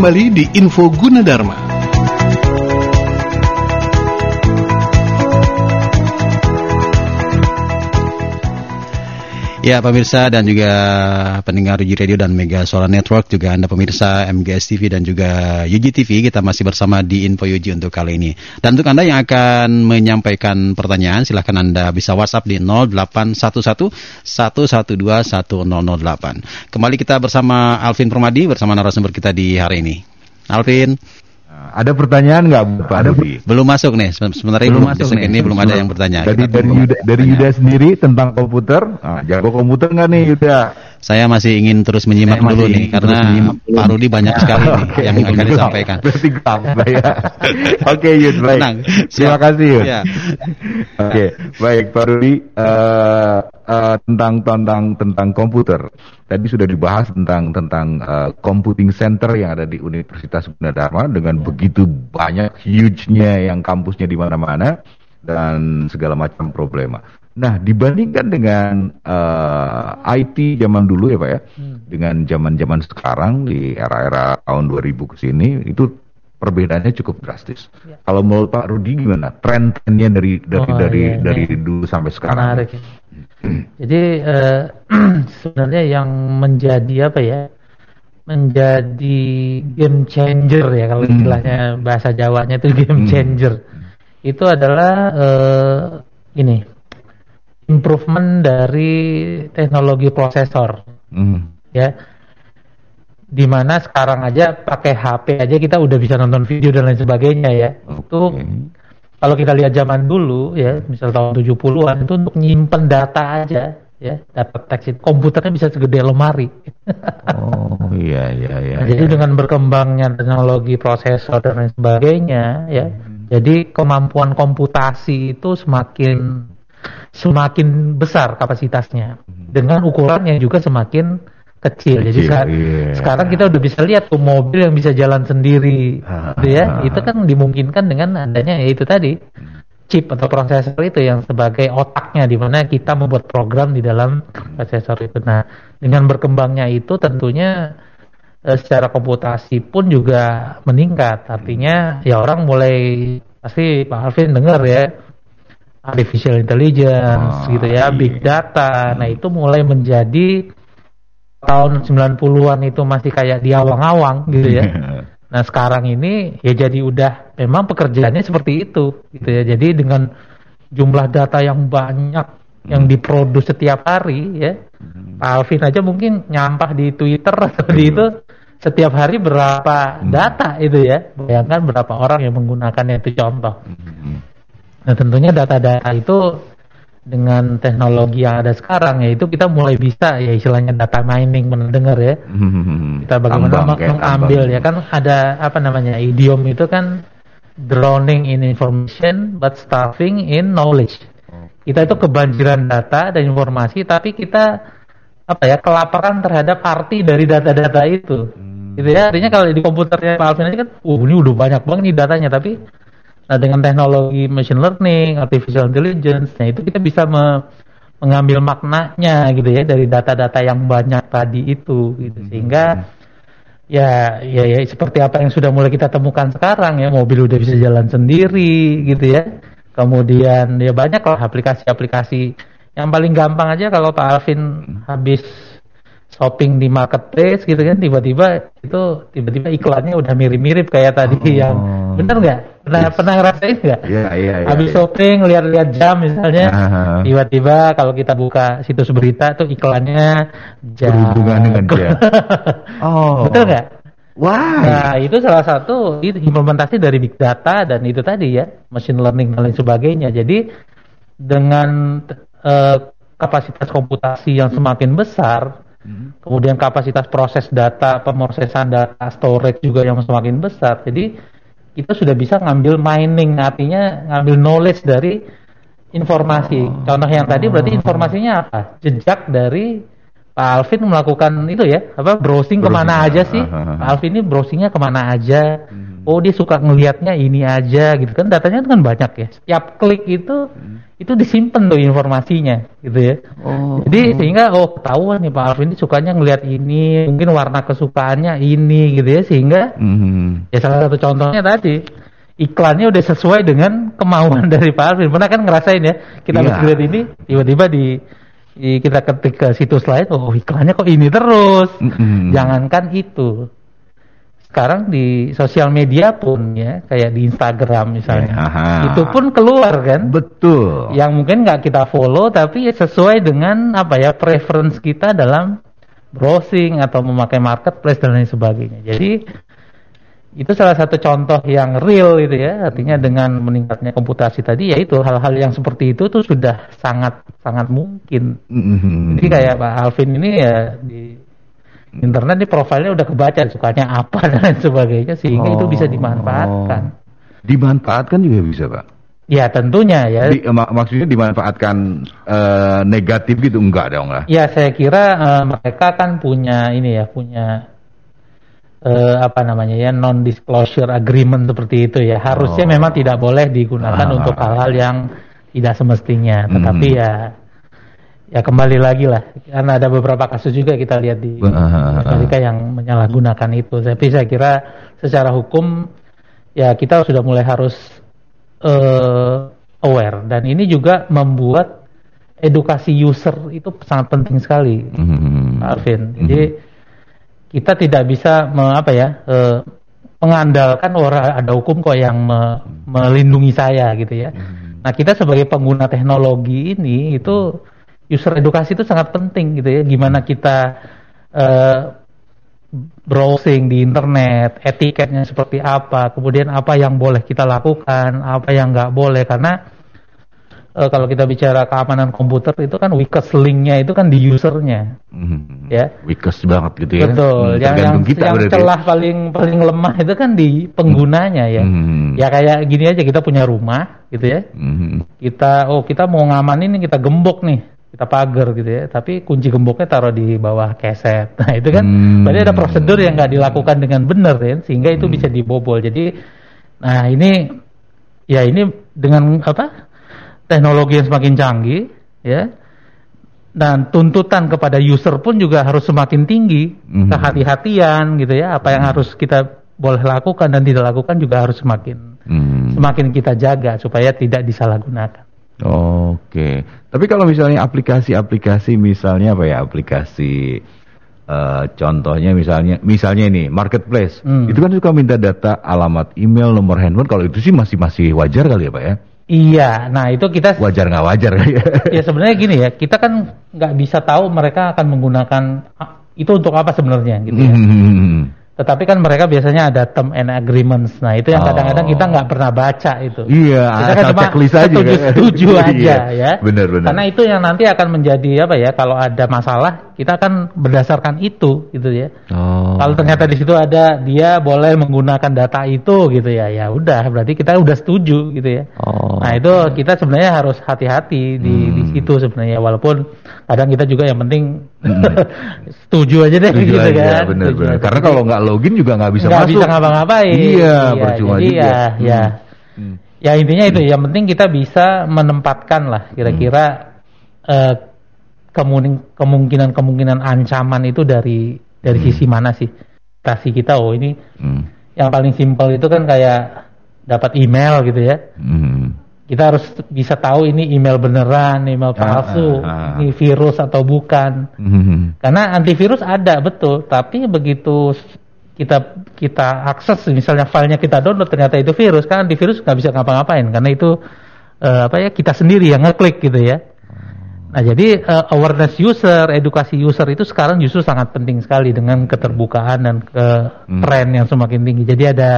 kembali di Info Gunadarma. Ya pemirsa dan juga pendengar Yuji Radio dan Mega Solar Network juga Anda pemirsa MGS TV dan juga Yuji TV kita masih bersama di Info Yuji untuk kali ini. Dan untuk Anda yang akan menyampaikan pertanyaan silahkan Anda bisa WhatsApp di 0811 112 1008. Kembali kita bersama Alvin Permadi bersama narasumber kita di hari ini. Alvin. Ada pertanyaan nggak Pak ada, Belum masuk nih. Sebenarnya belum masuk nih. Ini belum ada yang bertanya. Dari dari Yuda, dari Yuda sendiri tentang komputer. Nah, jago komputer nggak nih Yuda? Saya masih ingin terus menyimak dulu nih karena Pak Rudi banyak sekali nih yang akan disampaikan. Ya. Oke Yud, baik. Tenang. Terima kasih Yud. Ya. Oke, baik Pak Rudi uh, uh, tentang tentang tentang komputer. Tadi sudah dibahas tentang tentang uh, computing center yang ada di Universitas Gunadarma dengan begitu banyak huge-nya yang kampusnya di mana-mana dan segala macam problema. Nah, dibandingkan dengan uh, eh, IT zaman dulu ya Pak ya, hmm. dengan zaman-zaman sekarang di era-era tahun 2000 ke sini itu perbedaannya cukup drastis. Ya. Kalau menurut Pak Rudi gimana? Tren-trennya dari dari oh, dari iya, iya. dari dulu sampai sekarang. Menarik. Ya. Jadi uh, sebenarnya yang menjadi apa ya? Menjadi game changer ya kalau hmm. istilahnya bahasa Jawanya itu game hmm. changer. Itu adalah uh, ini improvement dari teknologi prosesor. Hmm. Ya. Di mana sekarang aja pakai HP aja kita udah bisa nonton video dan lain sebagainya ya. Okay. Itu kalau kita lihat zaman dulu ya, misal tahun 70-an itu untuk nyimpen data aja ya, dapat teks itu komputernya bisa segede lemari. oh, iya iya iya. Nah, iya. Jadi dengan berkembangnya teknologi prosesor dan lain sebagainya ya, hmm. jadi kemampuan komputasi itu semakin semakin besar kapasitasnya hmm. dengan ukuran yang juga semakin kecil. kecil Jadi sekarang, iya. sekarang kita udah bisa lihat tuh mobil yang bisa jalan sendiri, ah, gitu ya. Ah, itu kan dimungkinkan dengan adanya ya itu tadi chip atau prosesor itu yang sebagai otaknya di mana kita membuat program di dalam prosesor itu. Nah, dengan berkembangnya itu tentunya eh, secara komputasi pun juga meningkat. Artinya ya orang mulai pasti Pak Alvin dengar ya artificial intelligence oh, gitu ya, iya. big data. Nah, itu mulai menjadi tahun 90-an itu masih kayak di awang-awang gitu ya. Nah, sekarang ini ya jadi udah memang pekerjaannya seperti itu gitu ya. Jadi dengan jumlah data yang banyak yang hmm. diproduksi setiap hari ya. Hmm. Pak Alvin aja mungkin nyampah di Twitter atau di itu setiap hari berapa hmm. data itu ya. Bayangkan berapa orang yang menggunakannya itu contoh. Nah tentunya data-data itu dengan teknologi yang ada sekarang ya itu kita mulai bisa ya istilahnya data mining mendengar ya? Kita bagaimana tambang, mengambil ya kan? Ada apa namanya idiom itu kan drowning in information but starving in knowledge. Kita itu kebanjiran data dan informasi tapi kita apa ya kelaparan terhadap arti dari data-data itu. Hmm. gitu ya artinya kalau di komputernya Pak Alvin aja kan uh ini udah banyak banget nih datanya tapi Nah dengan teknologi machine learning, artificial intelligence, nah itu kita bisa me mengambil maknanya gitu ya dari data-data yang banyak tadi itu gitu hmm. sehingga ya ya ya seperti apa yang sudah mulai kita temukan sekarang ya mobil udah bisa jalan sendiri gitu ya kemudian ya banyak lah aplikasi-aplikasi yang paling gampang aja kalau Pak Alvin habis shopping di marketplace gitu kan tiba-tiba itu tiba-tiba iklannya udah mirip-mirip kayak tadi oh. yang bener nggak pernah yes. pernah ngerasain nggak yeah, yeah, yeah, habis yeah. shopping lihat-lihat jam misalnya tiba-tiba kalau kita buka situs berita tuh iklannya jam berhubungan dengan jam oh betul nggak Wah, nah itu salah satu implementasi dari big data dan itu tadi ya machine learning dan lain sebagainya. Jadi dengan uh, kapasitas komputasi yang semakin besar, Hmm. Kemudian kapasitas proses data, pemrosesan data, storage juga yang semakin besar. Jadi kita sudah bisa ngambil mining, artinya ngambil knowledge dari informasi. Oh. Contoh yang tadi berarti informasinya apa? Jejak dari Pak Alvin melakukan itu ya, apa browsing, browsing ke mana aja sih? Pak Alvin ini browsingnya ke mana aja? Hmm. Oh dia suka ngelihatnya ini aja gitu kan datanya kan banyak ya setiap klik itu hmm. itu disimpan tuh informasinya gitu ya oh. jadi sehingga oh ketahuan nih Pak Alvin ini sukanya ngelihat ini mungkin warna kesukaannya ini gitu ya sehingga hmm. ya salah satu contohnya tadi iklannya udah sesuai dengan kemauan dari Pak Alvin pernah kan ngerasain ya kita yeah. lihat ini tiba-tiba di kita ketik ke situs lain oh iklannya kok ini terus mm -hmm. jangankan itu sekarang di sosial media pun ya kayak di Instagram misalnya Aha. itu pun keluar kan betul yang mungkin nggak kita follow tapi ya sesuai dengan apa ya preference kita dalam browsing atau memakai marketplace dan lain sebagainya jadi itu salah satu contoh yang real itu ya artinya dengan meningkatnya komputasi tadi ya itu hal-hal yang seperti itu tuh sudah sangat sangat mungkin mm -hmm. jadi kayak Pak Alvin ini ya di internet ini profilnya udah kebaca sukanya apa dan lain sebagainya sehingga oh, itu bisa dimanfaatkan. Oh. Dimanfaatkan juga bisa pak? Ya tentunya ya. Di, mak maksudnya dimanfaatkan uh, negatif gitu enggak dong lah? Ya saya kira uh, mereka kan punya ini ya punya uh, apa namanya ya non disclosure agreement seperti itu ya harusnya oh. memang tidak boleh digunakan ah. untuk hal-hal yang tidak semestinya tetapi hmm. ya ya kembali lagi lah karena ada beberapa kasus juga kita lihat di Amerika yang menyalahgunakan itu tapi saya kira secara hukum ya kita sudah mulai harus uh, aware dan ini juga membuat edukasi user itu sangat penting sekali mm-hmm. Alvin jadi mm-hmm. kita tidak bisa me, apa ya uh, mengandalkan orang ada hukum kok yang me, melindungi saya gitu ya mm-hmm. nah kita sebagai pengguna teknologi ini itu user edukasi itu sangat penting gitu ya. Gimana kita uh, browsing di internet, etiketnya seperti apa, kemudian apa yang boleh kita lakukan, apa yang nggak boleh karena uh, kalau kita bicara keamanan komputer itu kan weakest linknya itu kan di usernya, mm-hmm. ya. Weakest banget gitu ya. Betul. Hmm, yang yang, kita yang celah paling paling lemah itu kan di penggunanya ya. Mm-hmm. Ya kayak gini aja kita punya rumah gitu ya. Mm-hmm. Kita oh kita mau ngamanin kita gembok nih kita pagar gitu ya tapi kunci gemboknya taruh di bawah keset nah itu kan hmm. berarti ada prosedur yang nggak dilakukan dengan benar ya sehingga itu hmm. bisa dibobol jadi nah ini ya ini dengan apa teknologi yang semakin canggih ya dan tuntutan kepada user pun juga harus semakin tinggi hmm. kehati-hatian gitu ya apa yang hmm. harus kita boleh lakukan dan tidak lakukan juga harus semakin hmm. semakin kita jaga supaya tidak disalahgunakan Oke. Tapi kalau misalnya aplikasi-aplikasi misalnya apa ya aplikasi uh, contohnya misalnya misalnya ini marketplace hmm. itu kan suka minta data alamat email nomor handphone kalau itu sih masih masih wajar kali ya pak ya? Iya, nah itu kita wajar nggak wajar ya? ya sebenarnya gini ya, kita kan nggak bisa tahu mereka akan menggunakan ah, itu untuk apa sebenarnya gitu ya. Hmm. Tetapi kan mereka biasanya ada term and agreements. Nah itu yang kadang-kadang kita nggak pernah baca itu. Iya. Kita kan cuma setuju, setuju iya, aja ya. Benar benar. Karena itu yang nanti akan menjadi apa ya? Kalau ada masalah kita akan berdasarkan itu gitu ya. Oh. Kalau ternyata di situ ada dia boleh menggunakan data itu gitu ya. Ya udah berarti kita udah setuju gitu ya. Oh. Nah itu kita sebenarnya harus hati-hati di, hmm. di situ sebenarnya. Walaupun kadang kita juga yang penting hmm. setuju aja deh setuju gitu aja, kan. Bener, bener. Karena kalau nggak login juga nggak bisa gak masuk. bisa ngapa-ngapain. Iya, iya percuma jadi juga. Ya, hmm. ya. Hmm. Ya intinya itu. Yang penting kita bisa menempatkan lah kira-kira hmm. uh, kemungkinan-kemungkinan ancaman itu dari dari hmm. sisi mana sih? Kasih kita oh ini hmm. yang paling simpel itu kan kayak dapat email gitu ya. Hmm. Kita harus bisa tahu ini email beneran, email palsu, ah, ah, ah. ini virus atau bukan. Hmm. Karena antivirus ada betul, tapi begitu kita kita akses misalnya filenya kita download ternyata itu virus kan antivirus nggak bisa ngapa-ngapain karena itu uh, apa ya kita sendiri yang ngeklik gitu ya. Nah jadi uh, awareness user, edukasi user itu sekarang justru sangat penting sekali dengan keterbukaan dan ke hmm. tren yang semakin tinggi. Jadi ada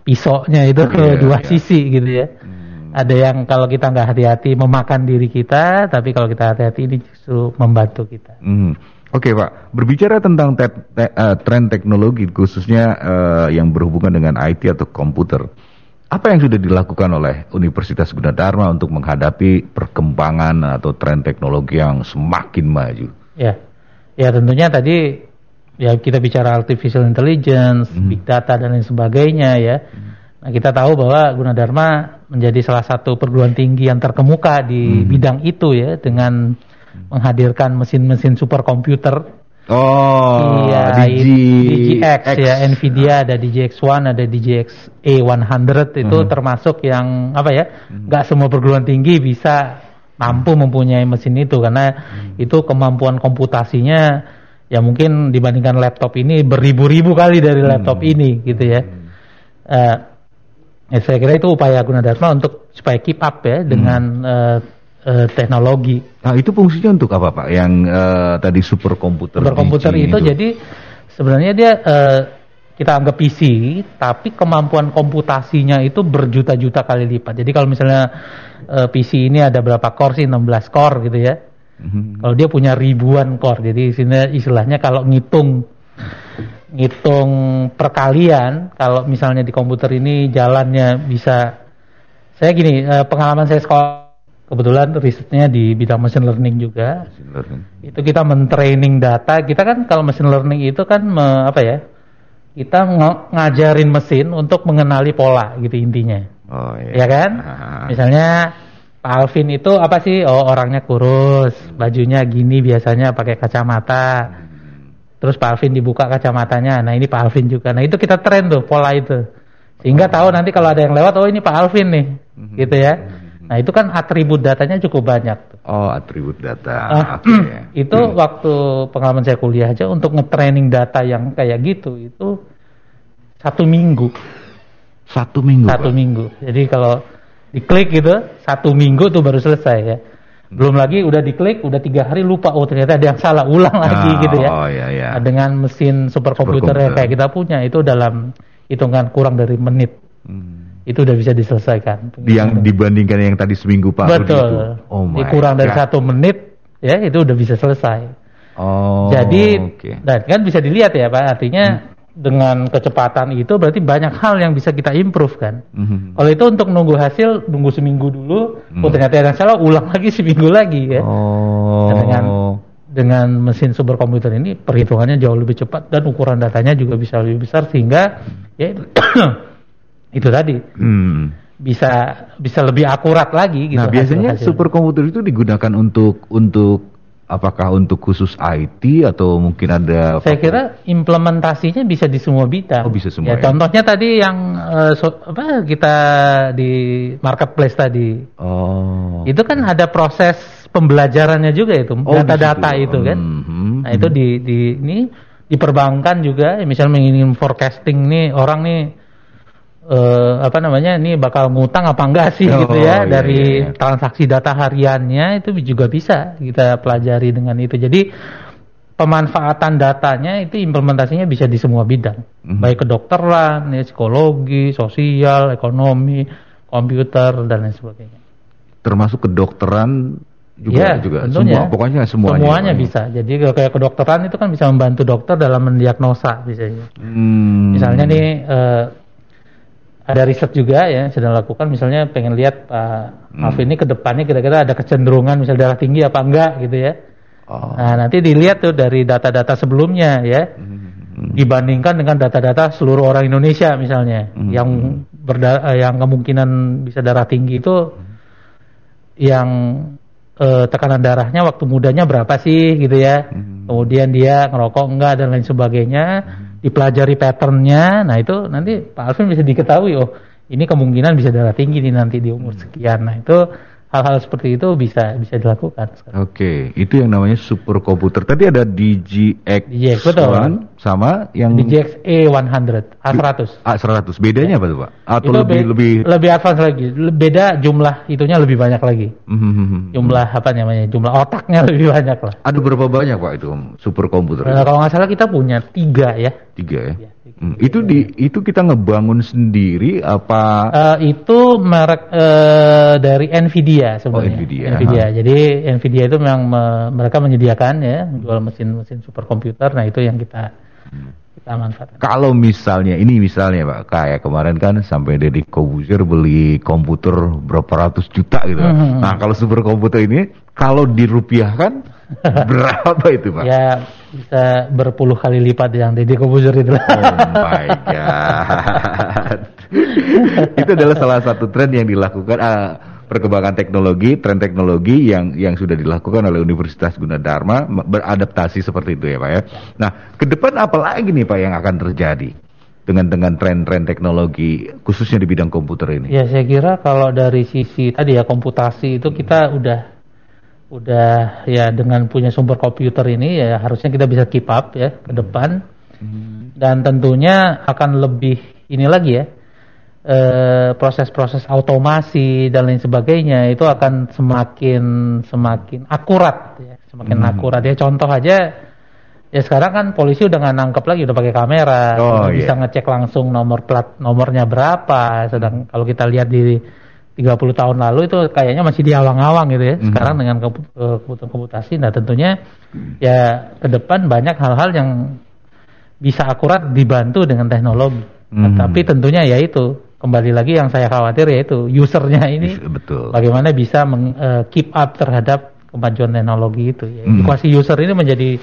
pisoknya itu ke yeah, dua yeah. sisi gitu ya. Hmm. Ada yang kalau kita nggak hati-hati memakan diri kita, tapi kalau kita hati-hati ini justru membantu kita. Hmm. Oke Pak, berbicara tentang te te uh, tren teknologi khususnya uh, yang berhubungan dengan IT atau komputer, apa yang sudah dilakukan oleh Universitas Gunadarma untuk menghadapi perkembangan atau tren teknologi yang semakin maju? Ya, ya tentunya tadi ya kita bicara artificial intelligence, hmm. big data dan lain sebagainya ya. Hmm. Nah, kita tahu bahwa Gunadarma menjadi salah satu perguruan tinggi yang terkemuka di hmm. bidang itu ya dengan menghadirkan mesin-mesin superkomputer. Oh, iya, DG, DGX X. ya, Nvidia ada DGX1, ada DGX A100 itu hmm. termasuk yang apa ya? Hmm. Gak semua perguruan tinggi bisa mampu mempunyai mesin itu karena hmm. itu kemampuan komputasinya ya mungkin dibandingkan laptop ini beribu-ribu kali dari hmm. laptop hmm. ini gitu ya. Uh, ya saya kira itu upaya Gunadarma untuk supaya keep up ya hmm. dengan uh, uh, teknologi. Nah itu fungsinya untuk apa pak? Yang uh, tadi superkomputer. Superkomputer itu, itu jadi sebenarnya dia uh, kita anggap PC, tapi kemampuan komputasinya itu berjuta-juta kali lipat. Jadi kalau misalnya uh, PC ini ada berapa core sih? 16 core gitu ya. Mm-hmm. Kalau dia punya ribuan core, jadi istilahnya, istilahnya kalau ngitung ngitung perkalian, kalau misalnya di komputer ini jalannya bisa, saya gini pengalaman saya sekolah kebetulan risetnya di bidang machine learning juga. Machine learning. Itu kita mentraining data. Kita kan kalau machine learning itu kan me, apa ya? Kita ng ngajarin mesin untuk mengenali pola gitu intinya. Oh iya. Ya kan? Ah. Misalnya Pak Alvin itu apa sih? Oh orangnya kurus, bajunya gini biasanya pakai kacamata. Terus Pak Alvin dibuka kacamatanya. Nah ini Pak Alvin juga. Nah itu kita tren tuh pola itu. Sehingga tahu nanti kalau ada yang lewat, oh ini Pak Alvin nih, mhm. gitu ya. Nah itu kan atribut datanya cukup banyak. Oh atribut data. Uh, okay. itu hmm. waktu pengalaman saya kuliah aja untuk ngetraining data yang kayak gitu itu satu minggu. Satu minggu. Satu Pak? minggu. Jadi kalau diklik gitu satu minggu tuh baru selesai ya belum lagi udah diklik udah tiga hari lupa oh ternyata ada yang salah ulang lagi oh, gitu ya oh, iya, iya. Nah, dengan mesin superkomputer yang kayak kita punya itu dalam hitungan kurang dari menit hmm. Itu udah bisa diselesaikan yang dibandingkan yang tadi seminggu pak betul oh my kurang God. dari satu menit ya itu udah bisa selesai oh jadi okay. dan kan bisa dilihat ya pak artinya hmm dengan kecepatan itu berarti banyak hal yang bisa kita improve kan. Mm-hmm. Kalau itu untuk nunggu hasil nunggu seminggu dulu, mm. oh ternyata ada salah ulang lagi seminggu lagi ya. Oh. Dan dengan dengan mesin superkomputer ini perhitungannya jauh lebih cepat dan ukuran datanya juga bisa lebih besar sehingga ya itu tadi. Mm. Bisa bisa lebih akurat lagi gitu. Nah, biasanya superkomputer itu digunakan untuk untuk Apakah untuk khusus IT atau mungkin ada? Saya kira implementasinya bisa di semua bidang. Oh bisa semua. Ya, ya? Contohnya tadi yang uh, so, apa kita di marketplace tadi. Oh. Itu kan ada proses pembelajarannya juga itu oh, data-data itu kan. Mm -hmm. Nah itu di di ini diperbankan juga. Misalnya ingin forecasting nih orang nih uh, apa namanya ini bakal ngutang apa enggak sih oh, gitu ya iya, dari iya, iya. transaksi data hariannya itu juga bisa kita pelajari dengan itu. Jadi pemanfaatan datanya itu implementasinya bisa di semua bidang, mm-hmm. baik kedokteran, ya, psikologi, sosial, ekonomi, komputer dan lain sebagainya. Termasuk kedokteran juga ya, juga tentunya. semua pokoknya semuanya semuanya bisa jadi kayak kedokteran itu kan bisa membantu dokter dalam mendiagnosa bisa hmm. misalnya nih uh, ada riset juga ya sedang lakukan misalnya pengen lihat Pak hmm. Alvin ini ke depannya kira-kira ada kecenderungan misal darah tinggi apa enggak gitu ya. Oh. Nah, nanti dilihat tuh dari data-data sebelumnya ya. Hmm. Dibandingkan dengan data-data seluruh orang Indonesia misalnya hmm. yang berda eh, yang kemungkinan bisa darah tinggi itu hmm. yang eh, tekanan darahnya waktu mudanya berapa sih gitu ya. Hmm. Kemudian dia ngerokok enggak dan lain sebagainya. Hmm dipelajari patternnya, nah itu nanti Pak Alvin bisa diketahui oh ini kemungkinan bisa darah tinggi nih nanti di umur sekian. Nah itu hal-hal seperti itu bisa bisa dilakukan. Oke, okay. itu yang namanya superkomputer. Tadi ada DGX, DGX betul. Sama yang DGX A100, A100. A100. Bedanya ya. apa tuh, Pak? Atau itu lebih lebih lebih advance lagi. Beda jumlah itunya lebih banyak lagi. Mm-hmm. Jumlah apa namanya? Jumlah otaknya lebih banyak lah. Ada berapa banyak, Pak, itu superkomputer? Nah, kalau nggak salah kita punya tiga ya. Tiga ya. ya Hmm, itu di itu kita ngebangun sendiri apa? Uh, itu merek uh, dari Nvidia sebenarnya. Oh, Nvidia. Nvidia. Jadi Nvidia itu memang me, mereka menyediakan ya jual mesin-mesin superkomputer. Nah itu yang kita. Kita manfaatkan. Kalau misalnya ini misalnya pak kayak kemarin kan sampai dari Corbusier beli komputer berapa ratus juta gitu. Hmm. Nah kalau superkomputer ini kalau dirupiahkan Berapa itu Pak? Ya bisa berpuluh kali lipat yang Deddy Kobuzur itu. Oh my god. itu adalah salah satu tren yang dilakukan uh, perkembangan teknologi, tren teknologi yang yang sudah dilakukan oleh Universitas Gunadarma beradaptasi seperti itu ya Pak ya. Nah, ke depan apa lagi nih Pak yang akan terjadi? dengan dengan tren-tren teknologi khususnya di bidang komputer ini? Ya saya kira kalau dari sisi tadi ya komputasi itu kita udah udah ya dengan punya sumber komputer ini ya harusnya kita bisa keep up ya ke depan hmm. dan tentunya akan lebih ini lagi ya eh, proses-proses automasi dan lain sebagainya itu akan semakin semakin akurat ya semakin hmm. akurat ya contoh aja Ya sekarang kan polisi udah nggak nangkep lagi udah pakai kamera, oh, bisa yeah. ngecek langsung nomor plat nomornya berapa. Sedang kalau kita lihat di 30 tahun lalu itu kayaknya masih di awang-awang gitu ya. Mm -hmm. Sekarang dengan eh, kebutuhan komputasi, nah tentunya ya ke depan banyak hal-hal yang bisa akurat dibantu dengan teknologi. Mm -hmm. nah, tapi tentunya ya itu kembali lagi yang saya khawatir yaitu usernya ini Betul. bagaimana bisa meng, uh, keep up terhadap kemajuan teknologi itu. Ya. Mm. Equasi user ini menjadi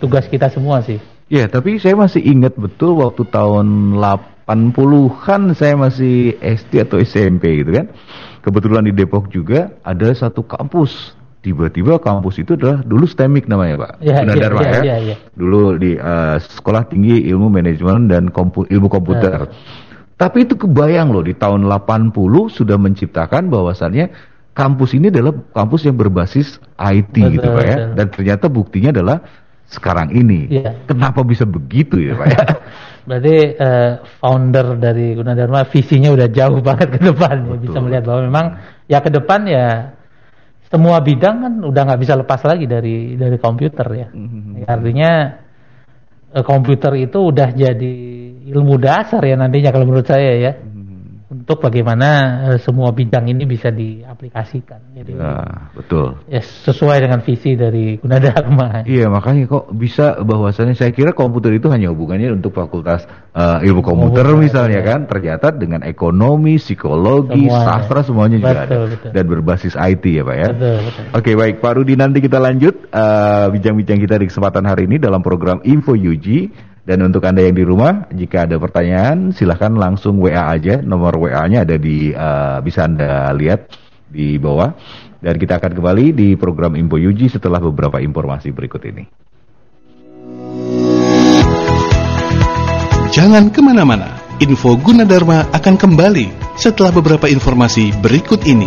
tugas kita semua sih. Ya, tapi saya masih ingat betul waktu tahun 80-an saya masih SD atau SMP gitu kan. Kebetulan di Depok juga ada satu kampus. Tiba-tiba kampus itu adalah dulu STEMIK namanya Pak. Ya, ya, ya, ya. ya, ya. Dulu di uh, Sekolah Tinggi Ilmu Manajemen dan Kompu Ilmu Komputer. Ya. Tapi itu kebayang loh di tahun 80 sudah menciptakan bahwasannya kampus ini adalah kampus yang berbasis IT betul, gitu Pak ya. Dan ternyata buktinya adalah sekarang ini. Yeah. Kenapa bisa begitu ya Pak ya? Berarti uh, founder dari Gunadarma visinya udah jauh banget ke depan ya. Bisa melihat bahwa memang ya ke depan ya semua bidang kan udah nggak bisa lepas lagi dari dari komputer ya. Mm-hmm. Artinya uh, komputer itu udah jadi ilmu dasar ya nantinya kalau menurut saya ya. Mm-hmm untuk bagaimana uh, semua bidang ini bisa diaplikasikan. Jadi ya, betul. Ya sesuai dengan visi dari Gunadarma. Iya, makanya kok bisa bahwasannya saya kira komputer itu hanya hubungannya untuk fakultas uh, ilmu komputer oh, misalnya ya. kan, ternyata dengan ekonomi, psikologi, Semua, sastra semuanya betul, juga ada betul. dan berbasis IT ya, Pak ya. Betul, betul. Oke, baik Pak Rudi nanti kita lanjut eh, bincang-bincang uh, kita di kesempatan hari ini dalam program Info UG. Dan untuk Anda yang di rumah, jika ada pertanyaan, silahkan langsung WA aja. Nomor WA-nya ada di, uh, bisa Anda lihat di bawah. Dan kita akan kembali di program Info Yuji setelah beberapa informasi berikut ini. Jangan ke mana-mana, Info Gunadarma akan kembali setelah beberapa informasi berikut ini.